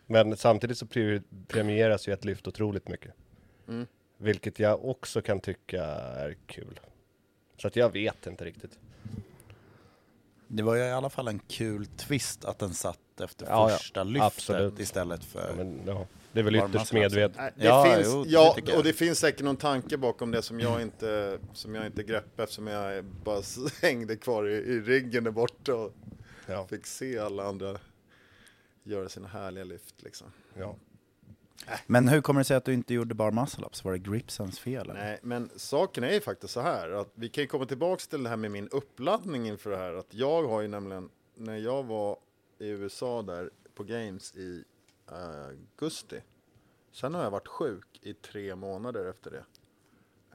Men samtidigt så pre- premieras ju ett lyft otroligt mycket. Mm. Vilket jag också kan tycka är kul. Så att jag vet inte riktigt. Det var ju i alla fall en kul twist att den satt efter Ja, ja. första lyftet Absolut. istället för... Ja, men, ja, det är väl ytterst medvetet. Nej, det Ja, finns, jo, det ja jag. och det finns säkert någon tanke bakom det som jag inte, som jag inte greppade eftersom jag bara hängde kvar i, i riggen där borta och Ja, fick se alla andra göra sina härliga lyft liksom. ja. Men hur kommer det sig att du inte gjorde bar muscle ups? Var det gripsens fel? Eller? Nej, men saken är ju faktiskt så här att vi kan ju komma tillbaks till det här med min uppladdning inför det här. Att jag har ju nämligen, när jag var i USA där på Games i uh, augusti, sen har jag varit sjuk i tre månader efter det.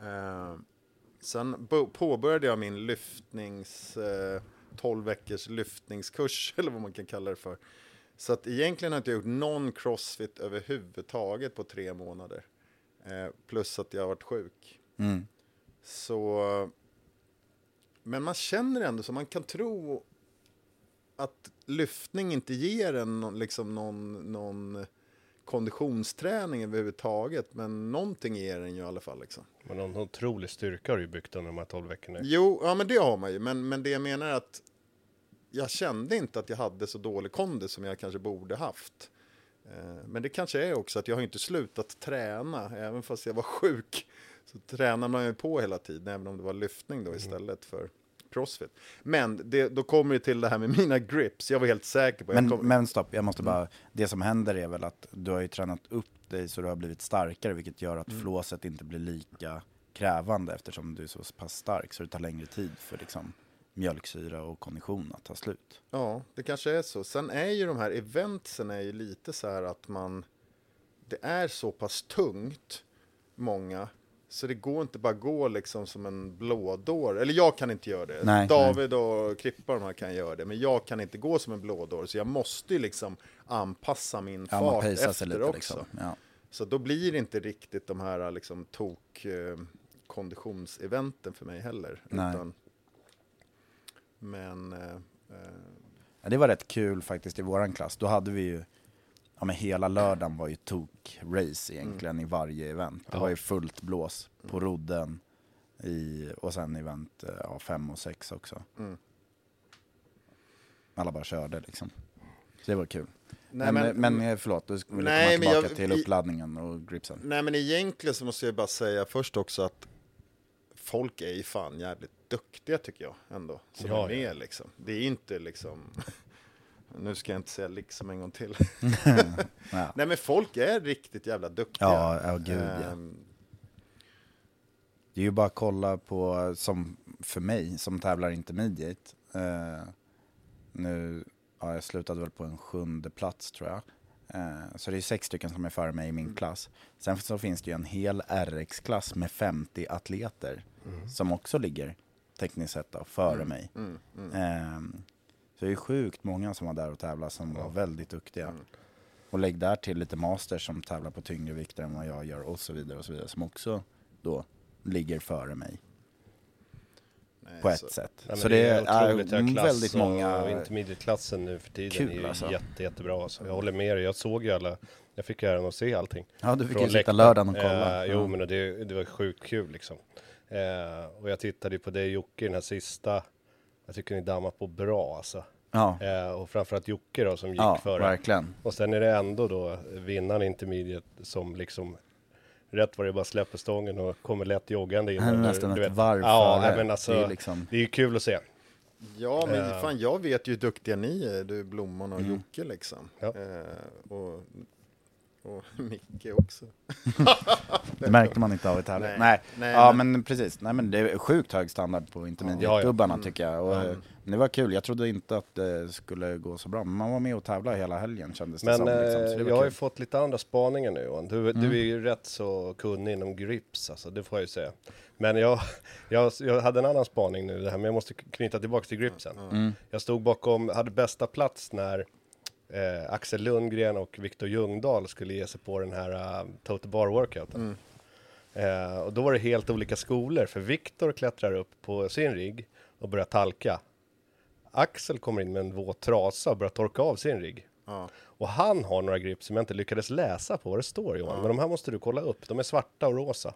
Uh, sen påbörjade jag min lyftnings, eh, uh, 12 veckors lyftningskurs, eller vad man kan kalla det för. Så att egentligen har jag inte gjort någon crossfit överhuvudtaget på tre månader. Eh, plus att jag har varit sjuk. Mm. Så... Men man känner ändå så, man kan tro att lyftning inte ger en någon- liksom någon, någon konditionsträning överhuvudtaget. Men någonting ger den ju i alla fall. Liksom. Men någon otrolig styrka har du ju byggt under de här 12 veckorna. Jo, ja men det har man ju. Men, men det jag menar är att jag kände inte att jag hade så dålig kondis som jag kanske borde haft. Eh, Men det kanske är också att jag har inte slutat träna, även fast jag var sjuk. Så tränar man ju på hela tiden, även om det var lyftning då istället för, crossfit. Men det, då kommer det till det här med mina grips. Jag var helt säker på... Men, kom- men stopp, jag måste bara, det som händer är väl att du har ju tränat upp dig så du har blivit starkare, vilket gör att flåset inte blir lika krävande eftersom du är så pass stark, så det tar längre tid för liksom mjölksyra och kondition att ta slut. Ja, det kanske är så. Sen är ju de här eventsen är ju lite så här att man... Det är så pass tungt, många, så det går inte bara gå liksom som en blådår. Eller jag kan inte göra det. Nej, David och Krippa de här kan göra det. Men jag kan inte gå som en blådår. Så jag måste ju liksom anpassa min Ja, fart efter lite också. liksom. Ja. Så då blir det inte riktigt de här liksom tok eh, konditionseventen för mig heller. Nej. Utan, men eh, eh, Ja, det var rätt kul faktiskt i våran klass. Då hade vi ju, ja men hela lördagen var ju tok-race egentligen i varje event. Det var ju fullt blås på rodden i, och sen event eh, ja, fem och sex också. Mm. Alla bara körde liksom. Så det var kul. Nej, men, men- men, förlåt, du vill komma tillbaka jag- till uppladdningen och gripsen. Nej men egentligen så måste jag bara säga först också att folk är ju fan jävligt duktiga tycker jag ändå. Som Ja, är med ja. liksom. Det är inte liksom, nu ska jag inte säga liksom en gång till. Ja. Nej men folk är riktigt jävla duktiga. Ja, ja gud ja. Ehm, Det är ju bara att kolla på, som för mig som tävlar intermediate. Eh, nu, ja, jag slutade väl på en sjunde plats tror jag. Eh, så det är sex stycken som är före mig i min klass. Sen så finns det ju en hel RX-klass med 50 atleter. Som också ligger tekniskt sett då, före mig. Eh, så det är sjukt många som var där och tävlade som var väldigt duktiga. Och lägg där till lite masters som tävlar på tyngre vikter än vad jag gör och så vidare och så vidare. Som också då ligger före mig nej, på ett så- sätt. Nej, så det är, hög är klass väldigt och många... intermediate-klassen nu för tiden Kul, är ju alltså. jätte, jättebra. Alltså. Jag håller med dig. Jag såg ju alla. Jag fick ju äran att se allting. Ja, du fick Från ju sitta lördagen och kolla. Eh, jo, men det, det var sjukt kul liksom. Eh, och jag tittade ju på dig Jocke den här sista. Jag tycker ni dammar på bra alltså. Ja, Eh, och framförallt Jocke då som gick ja före. verkligen. Och sen är det ändå då vinnaren intermediate som liksom rätt vad det är bara släpper stången och kommer lätt joggande in. Han är nästan du ett vet. varv Ja, före. men alltså, Det det är är, liksom- ju kul att se. Ja, men Eh. fan jag vet ju hur duktiga ni är, du Blomman och Mm. Jocke liksom. Ja. Eh, och, och Micke också. Det märkte man inte av i tävling. Nej. Nej. Nej, ja men- men precis. Nej men det är sjukt hög standard på Ja, ja. intermediate-gubbarna tycker jag. Och, eh, men det var kul, jag trodde inte att det skulle gå så bra. Men man var med och tävlade hela helgen kändes det Men som. Liksom. eh, det var jag har ju fått lite andra spaningar nu Johan. Du, Mm. du är ju rätt så kunnig inom grips, alltså, det får jag ju säga. Men jag, jag, jag hade en annan spaning nu, det här, men jag måste knyta tillbaka till gripsen. Mm. Jag stod bakom, hade bästa plats när eh, Axel Lundgren och Viktor Ljungdahl skulle ge sig på den här uh, Total Bar Workouten. Eh, och då var det helt olika skolor, för Viktor klättrar upp på sin rigg och börjar talka. Axel kommer in med en våt trasa och börjar torka av sin rigg. Ja. Och han har några grip som jag inte lyckades läsa på vad det står Johan. Men de här måste du kolla upp. De är svarta och rosa.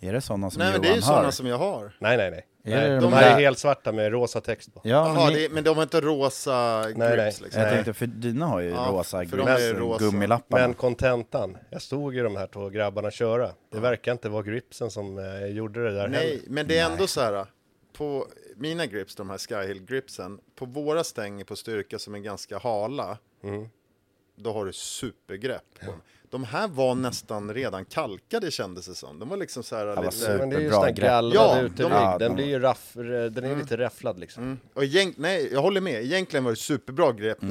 Är det sådana som Nej Johan det är ju har? sådana som jag har. Nej, nej, nej. Är nej de, de här där- är helt svarta med rosa text på. Ja, men Jaha, ni- det är, men de har inte rosa grips Nej, nej. liksom. jag Nej. tänkte, för dina har ju Ja, rosa grips, rosa. gummilapparna. Men kontentan. Jag stod ju de här två grabbarna köra. Det verkar inte vara gripsen som eh, gjorde det där Nej, heller. men det är ändå så här. På mina grips, de här Skyhill gripsen, på våra stänger på styrka som är ganska hala, Mm. då har du supergrepp. på dem. De här var nästan redan kalkade kändes det som. De var liksom så här var lite... Men det är ju grepp. gallrad Ja, uterygg. de- ja, den de- blir ju raff, den är lite räfflad liksom. Mm. Och egent, nej, jag håller med. Egentligen var det superbra grepp, eh,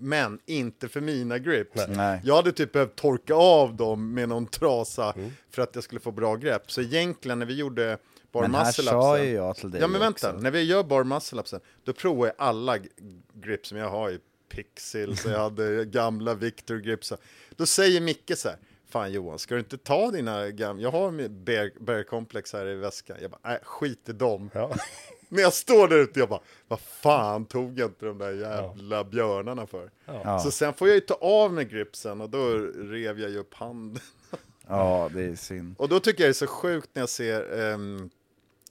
men inte för mina grips. Nej. Jag hade typ behövt torka av dem med någon trasa Mm. för att jag skulle få bra grepp. Så egentligen när vi gjorde bar Men här muscle sa ju jag till dig Ja men vänta, också. när vi gör bar muscle upsen, då provar jag alla grips som jag har i Pixels, jag hade gamla Victor grips. Då säger Micke så här, fan Johan, ska du inte ta dina gamla, jag har min bear, bear complex här i väskan. Jag bara, nej skit i dem. Ja. När jag står där ute, jag bara, vad fan tog jag inte de där jävla björnarna för? Ja. Så sen får jag ju ta av mig gripsen och då rev jag ju upp handen. Ja, det är synd. Och då tycker jag det är så sjukt när jag ser ehm,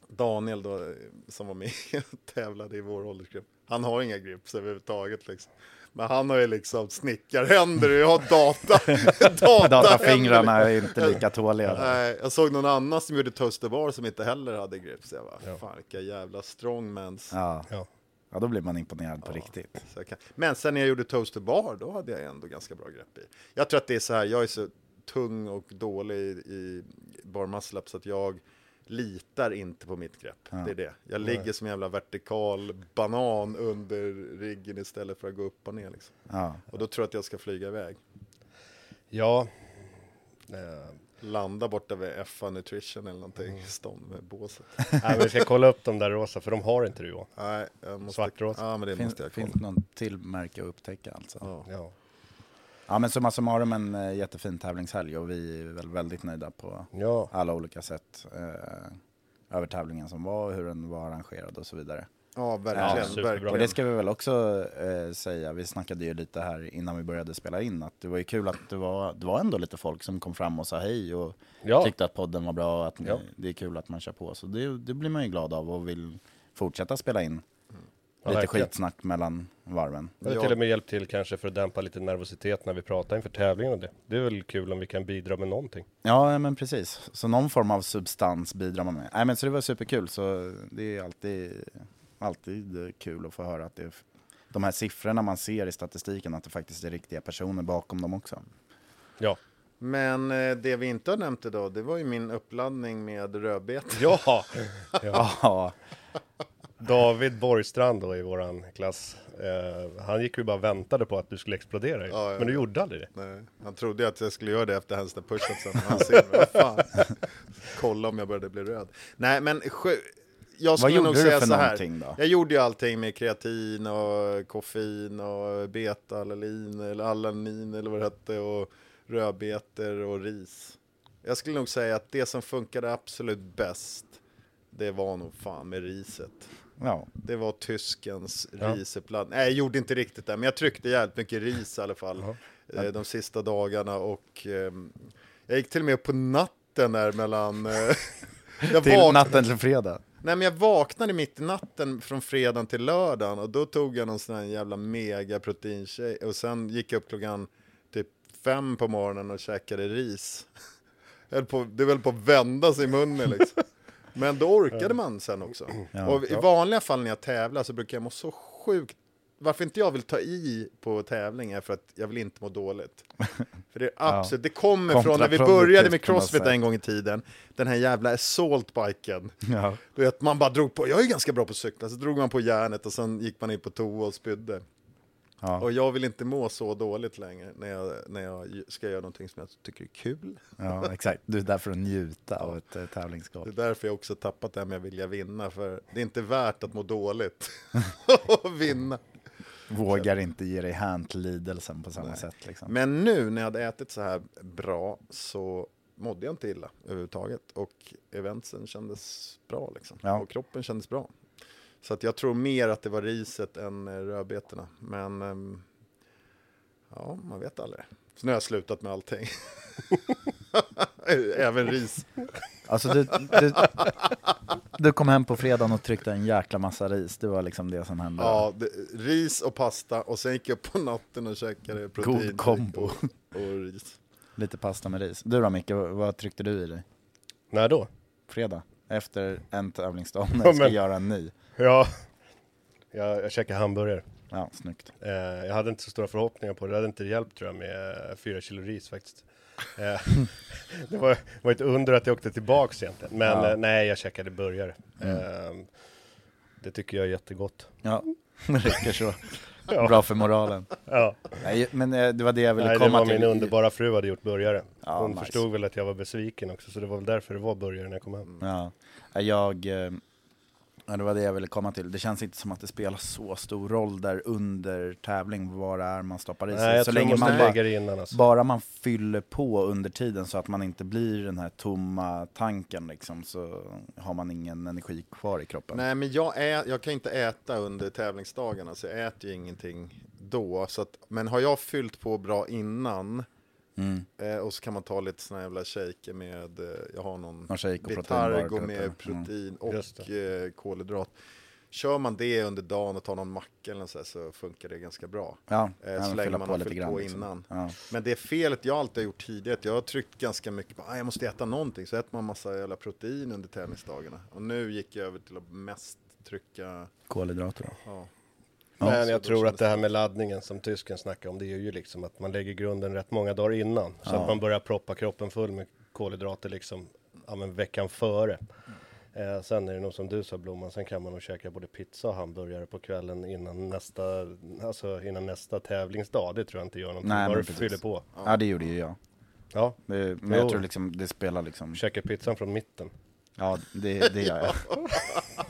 Daniel då, som var med och tävlade i vår åldersgrupp. Han har inga grips överhuvudtaget liksom. Men han har ju liksom snickarhänder och jag har data. data Datafingrarna är inte lika tåliga. Nej, jag såg någon annan som gjorde toaster bar som inte heller hade grips. Jag bara, fan vilka jävla strongmans. Ja. Ja. ja, då blir man imponerad på riktigt. Så jag kan... Men sen när jag gjorde toaster bar, då hade jag ändå ganska bra grepp i. Jag tror att det är så här, jag är så tung och dålig i, bar muscle up så att jag litar inte på mitt grepp. Det är det. Jag ligger som en jävla vertikal banan under riggen istället för att gå upp och ner. Liksom. Ja. Och då tror jag att jag ska flyga iväg. Ja. Eh, Landa borta vid FA Nutrition eller någonting i stånd med båset. nej, vi ska kolla upp de där rosa, för de har inte du. Nej, jag måste... Svartrosa. Ja, men det Finns, måste jag finns kolla. det någon till märke att upptäcka alltså? Ja. Ja. Ja. men summa summarum en eh, jättefin tävlingshelg och vi är väl väldigt nöjda på Ja. alla olika sätt. Eh, över tävlingen som var, och hur den var arrangerad och så vidare. Ja, Ja, verkligen. superbra. verkligen. Och det ska vi väl också eh, säga, vi snackade ju lite här innan vi började spela in, att det var ju kul att det var, det var ändå lite folk som kom fram och sa hej och Ja. tyckte att podden var bra och att Ja. det är kul att man kör på. Så det, det blir man ju glad av och vill fortsätta spela in Ja, lite verkligen. skitsnack mellan varven. Det har Ja. till och med hjälpt till kanske för att dämpa lite nervositet när vi pratar inför tävlingen och det. Det är väl kul om vi kan bidra med någonting. Ja, men precis. Så någon form av substans bidrar man med. Nej, men så det var superkul, så det är alltid, alltid kul att få höra att det är de här siffrorna man ser i statistiken, att det faktiskt är riktiga personer bakom dem också. Ja. Men eh, det vi inte har nämnt idag, det var ju min uppladdning med rödbete. Ja! ja. David Borgstrand då i våran klass. Eh, han gick ju bara och väntade på att du skulle explodera ju. Ja, ja, Men du gjorde aldrig det. Nej, han trodde ju att jag skulle göra det efter hans push-upsen. Han ser, vad fan. Kolla om jag började bli röd. Nej, men jag skulle gjorde nog du säga för så här. då? Jag gjorde ju allting med kreatin och koffein och beta-alanin eller alanin eller vad det hette och rödbetor och ris. Jag skulle nog säga att det som funkade absolut bäst, det var nog fan med riset. Ja. Det var tyskens Ja. risuppladdning. Nej, jag gjorde inte riktigt det, men jag tryckte jävligt mycket ris i alla fall Jaha. eh, de sista dagarna och ehm, jag gick till och med på natten där mellan... Eh, jag Till vak- natten till fredag. Nej, men jag vaknade mitt i natten från fredagen till lördagen och då tog jag någon sån här jävla mega proteinshake och sen gick jag upp klockan typ fem på morgonen och käkade ris. På, det höll på att vända sig i munnen liksom. Men då orkade man sen också. Ja. och i vanliga fall när jag tävlar så brukar jag må så sjukt varför inte jag vill ta i på tävling är för att jag vill inte må dåligt. För det är absolut, det kommer från när vi började med crossfit en gång i tiden, den här jävla assault-biken. Ja. Du vet, man bara drog på, jag är ganska bra på att cykla, så drog man på järnet och sen gick man in på toa och spydde. Ja. Och jag vill inte må så dåligt längre när jag, när jag ska göra någonting som jag tycker är kul. ja, exakt. Du är där för att njuta av ett Det tävlingsskap. är därför jag också tappat det här med att vilja vinna, för det är inte värt att må dåligt och vinna. Vågar inte ge dig hän till lidelsen på samma Nej. sätt. Liksom. Men nu när jag hade ätit så här bra så mådde jag inte illa överhuvudtaget och eventsen kändes bra liksom. Ja. Och kroppen kändes bra. Så att jag tror mer att det var riset än eh, rödbetorna. Men ehm, ja, man vet aldrig. Så nu har jag slutat med allting. Även ris. Alltså du, du, du kom hem på fredagen och tryckte en jäkla massa ris. Det var liksom det som hände. Ja, det, ris och pasta och sen gick jag på natten och käkade protein kombo. och, och ris. Lite pasta med ris. Du då Micke, vad, vad tryckte du i dig? När då? Fredag? Efter en tävlingsdag när Ja, du ska men- göra en ny. Ja, jag, jag käkade hamburgare. Ja, snyggt. Eh, jag hade inte så stora förhoppningar på det. Det hade inte hjälpt tror jag med eh, fyra kilo ris faktiskt. Eh, det var, var ett under att jag åkte tillbaks egentligen. Men Ja. eh, nej, jag käkade burgare. Mm. Eh, det tycker jag är jättegott. Ja, det räcker så. Ja. Bra för moralen. Ja. Nej, men eh, det var det jag ville Nej, det komma var till. min underbara fru hade gjort burgare. Ja, Hon nice. förstod väl att jag var besviken också, så det var väl därför det var burgare när jag kom hem. Ja, jag... Ja, det var det jag ville komma till. Det känns inte som att det spelar så stor roll där under tävling vad det är man stoppar i sig. Nej, jag så tror länge man bara, innan alltså. bara man fyller på under tiden så att man inte blir den här tomma tanken liksom, så har man ingen energi kvar i kroppen. Nej, men jag, ä, jag kan inte äta under tävlingsdagarna, så jag äter ju ingenting då. Så att, men har jag fyllt på bra innan, Mm. eh, och så kan man ta lite såna jävla shaker med, eh, jag har någon Någon shake och Vitargo med mm. protein Just och eh, kolhydrat. kör man det under dagen och tar någon macka eller så, här, så funkar det ganska bra. Ja, Eh, så länge man på har lite fyllt grann, på liksom. innan. Ja. Men det felet jag alltid har gjort tidigare, att jag har tryckt ganska mycket på att jag måste äta någonting, så äter man massa jävla protein under tävlingsdagarna. Och nu gick jag över till att mest trycka, Kolhydrater då. ja. Men jag tror att det här med laddningen som tysken snackar om, det är ju liksom att man lägger grunden rätt många dagar innan. Så Ja. att man börjar proppa kroppen full med kolhydrater liksom, ja men veckan före. Eh, sen är det nog som du sa Blomman, sen kan man nog käka både pizza och hamburgare på kvällen innan nästa, alltså innan nästa tävlingsdag. Det tror jag inte gör någonting, Nej, bara du precis. fyller på. Ja, det gjorde ju jag. Ja, Det, men Jo. jag tror liksom, det spelar liksom... käka pizzan från mitten. Ja, det, det gör jag.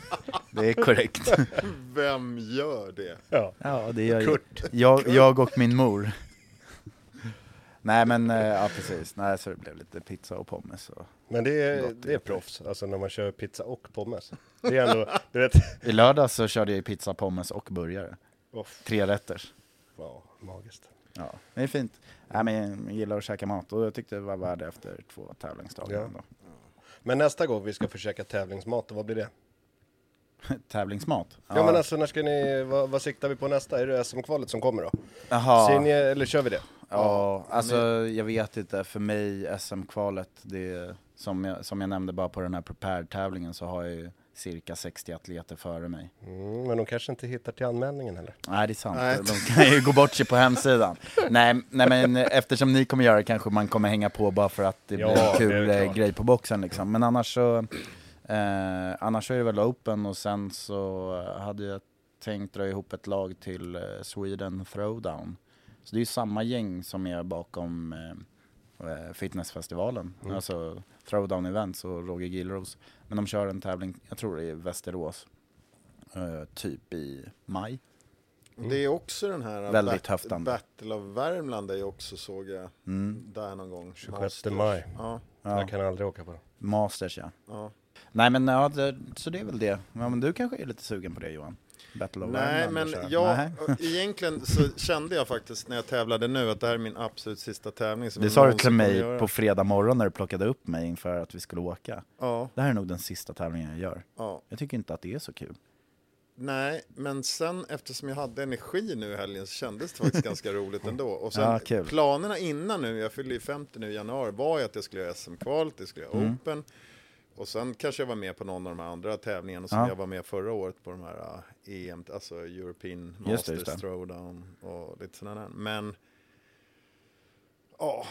Det är korrekt. Vem gör det? Ja. Ja, det gör jag. Kurt. jag. Jag och min mor. Nej men, eh, ja precis. Nej, så det blev lite pizza och pommes. Och... Men det är, det är proffs, alltså när man kör pizza och pommes. Det är ändå, du vet, I lördag så körde jag ju pizza, pommes och burgare. Off. Tre rätters. ja, magiskt. Ja, det är fint. Nej, men jag gillar att käka mat och jag tyckte det var värd det efter två tävlingsdagar. Ja. Men nästa gång vi ska försöka tävlingsmat, vad blir det? Tävlingsmat? Ja, men alltså när ska ni, vad, vad siktar vi på nästa? Är det SM-kvalet som kommer då? Jaha. Eller kör vi det? Ja, alltså jag vet inte. För mig, SM-kvalet, det som jag, som jag nämnde bara på den här prepared-tävlingen så har jag ju cirka 60 atleter före mig. Mm, men de kanske inte hittar till anmälningen heller. Nej, det är sant. Nej. De kan ju gå bort sig på hemsidan. nej, nej, men eftersom ni kommer göra det kanske man kommer hänga på bara för att det Ja, blir en kul eh, grej på boxen liksom. Men annars så, eh, annars är det väl open och sen så hade jag tänkt dra ihop ett lag till eh, Sweden Throwdown. Så det är ju samma gäng som är bakom eh, eh, fitnessfestivalen, Mm. alltså Throwdown Events och Roger Gillros. Men de kör en tävling, jag tror det är Västerås, eh, typ i maj. Det är också den här Väldigt Bat-. Battle of Värmland är ju också såg jag Mm. där någon gång. 26 Masters. maj. Ja. Jag kan aldrig åka på det. Masters ja. ja. Nej men ja, det, så det är väl det. Ja, men du kanske är lite sugen på det Johan? Battle of Nej, men jag, Nej. egentligen så kände jag faktiskt när jag tävlade nu att det här är min absolut sista tävling. Som Det sa du till mig på fredag morgon när du plockade upp mig inför att vi skulle åka. Ja, Det här är nog den sista tävlingen jag gör. ja. Jag tycker inte att det är så kul. Nej, men sen eftersom jag hade energi nu i helgen så kändes det faktiskt ganska roligt ändå. Och sen Ja, planerna innan nu, jag fyllde ju 50 nu i januari, var ju att jag skulle göra SM-kvalet, jag skulle göra Mm. Open. Och sen kanske jag var med på någon av de här andra tävlingarna som Ja. jag var med förra året på de här uh, EM, alltså European Just det, Masters just det. Throwdown och lite sådana där. Men, ja,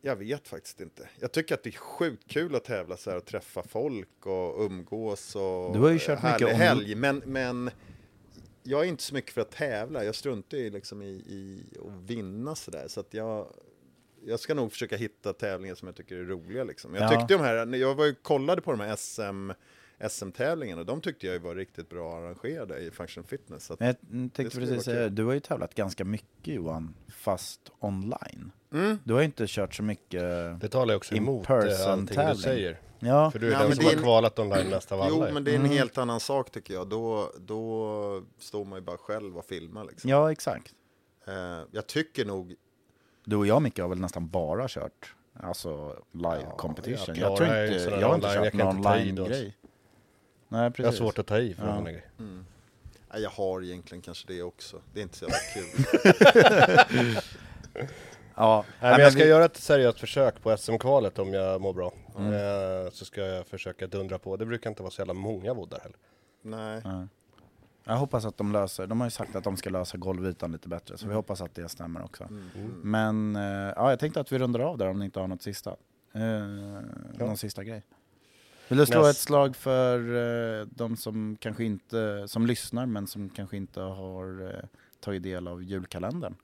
jag vet faktiskt inte. Jag tycker att det är sjukt kul att tävla så här och träffa folk och umgås och Du har ju kört mycket om- helg. Men, men jag är inte så mycket för att tävla. Jag struntar ju liksom i, i att vinna sådär. Så att jag, jag ska nog försöka hitta tävlingar som jag tycker är roliga. Liksom. Jag Ja. tyckte de här, jag var ju kollade på de här SM, SM-tävlingarna. De tyckte jag var riktigt bra arrangerade i Function Fitness. Jag Det tänkte precis säga, du har ju tävlat ganska mycket Johan, fast online. mm. Du har ju inte kört så mycket... Det talar ju också emot eh, allting du tävling. säger. Ja, För du är Ja, den som det har är- kvalat online mest av alla. Jo, ju. men det är en Mm. helt annan sak tycker jag. Då, då står man ju bara själv och filmar. Liksom. ja exakt. Eh, jag tycker nog Du och jag Micke har väl nästan bara kört alltså live Ja, competition. jag Jag, tror inte, jag har inte kört någon inte ta i online då. grej. Nej Jag har precis. svårt att ta i för Ja. ja. grej. Nej, jag har egentligen kanske det också. Det är inte så jävla kul. Ja, Nej, men jag ska vi- göra ett seriöst försök på SM-kvalet om jag mår bra. Mm. Eh, så ska jag försöka dundra på. Det brukar inte vara så jävla många voddar heller. Nej. Jag hoppas att de löser, de har ju sagt att de ska lösa golvytan lite bättre, så Mm. vi hoppas att det stämmer också. Men eh, ja, jag tänkte att vi rundar av där om ni inte har något sista. Eh, Någon sista grej. Vill du slå Näst- ett slag för eh, de som kanske inte, som lyssnar men som kanske inte har eh, tagit del av julkalendern?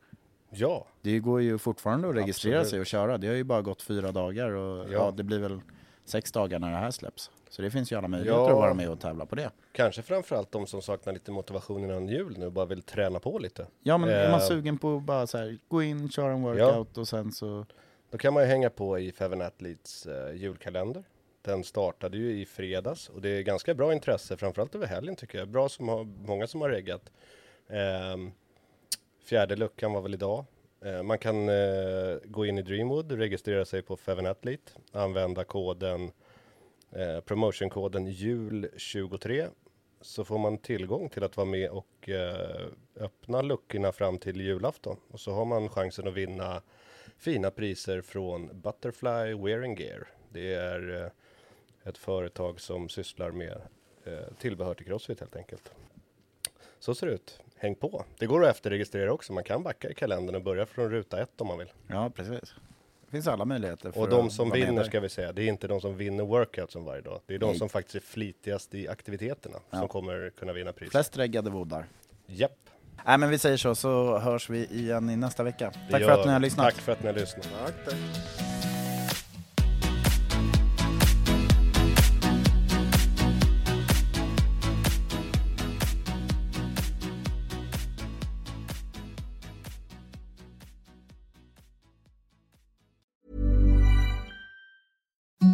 Ja, Det går ju fortfarande att registrera Absolut. sig och köra. Det har ju bara gått fyra dagar och ja. Ja. det blir väl sex dagar när det här släpps. Så det finns ju alla möjligheter Ja. att vara med och tävla på det. kanske framförallt de som saknar lite motivation innan jul nu och bara vill träna på lite. Ja men är man Eh. sugen på att bara så här, gå in, köra en workout och sen så... Då kan man ju hänga på i Feven Athletes eh, julkalender. Den startade ju i fredags och det är ganska bra intresse, framförallt över helgen tycker jag. Bra som har, många som har reggat. Ehm, fjärde luckan var väl idag. Eh, man kan eh, gå in i Dreamwood, registrera sig på Feven Athlete, använda koden eh, promotionkoden JUL23 så får man tillgång till att vara med och öppna luckorna fram till julafton. Och så har man chansen att vinna fina priser från Butterfly Wearing Gear. Det är ett företag som sysslar med tillbehör till Crossfit helt enkelt. Så ser det ut. Häng på! Det går att efterregistrera också. Man kan backa i kalendern och börja från ruta ett om man vill. Ja, precis. Det finns alla möjligheter. För Och de som vinner ska vi säga, det är inte de som vinner workoutsen varje dag. Det är de Nej. som faktiskt är flitigast i aktiviteterna Ja. som kommer kunna vinna priser. Flest reggade voddar. Japp. Nej men vi säger så, så hörs vi igen i nästa vecka. Tack för att ni har lyssnat. Tack för att ni har lyssnat. Tack, tack.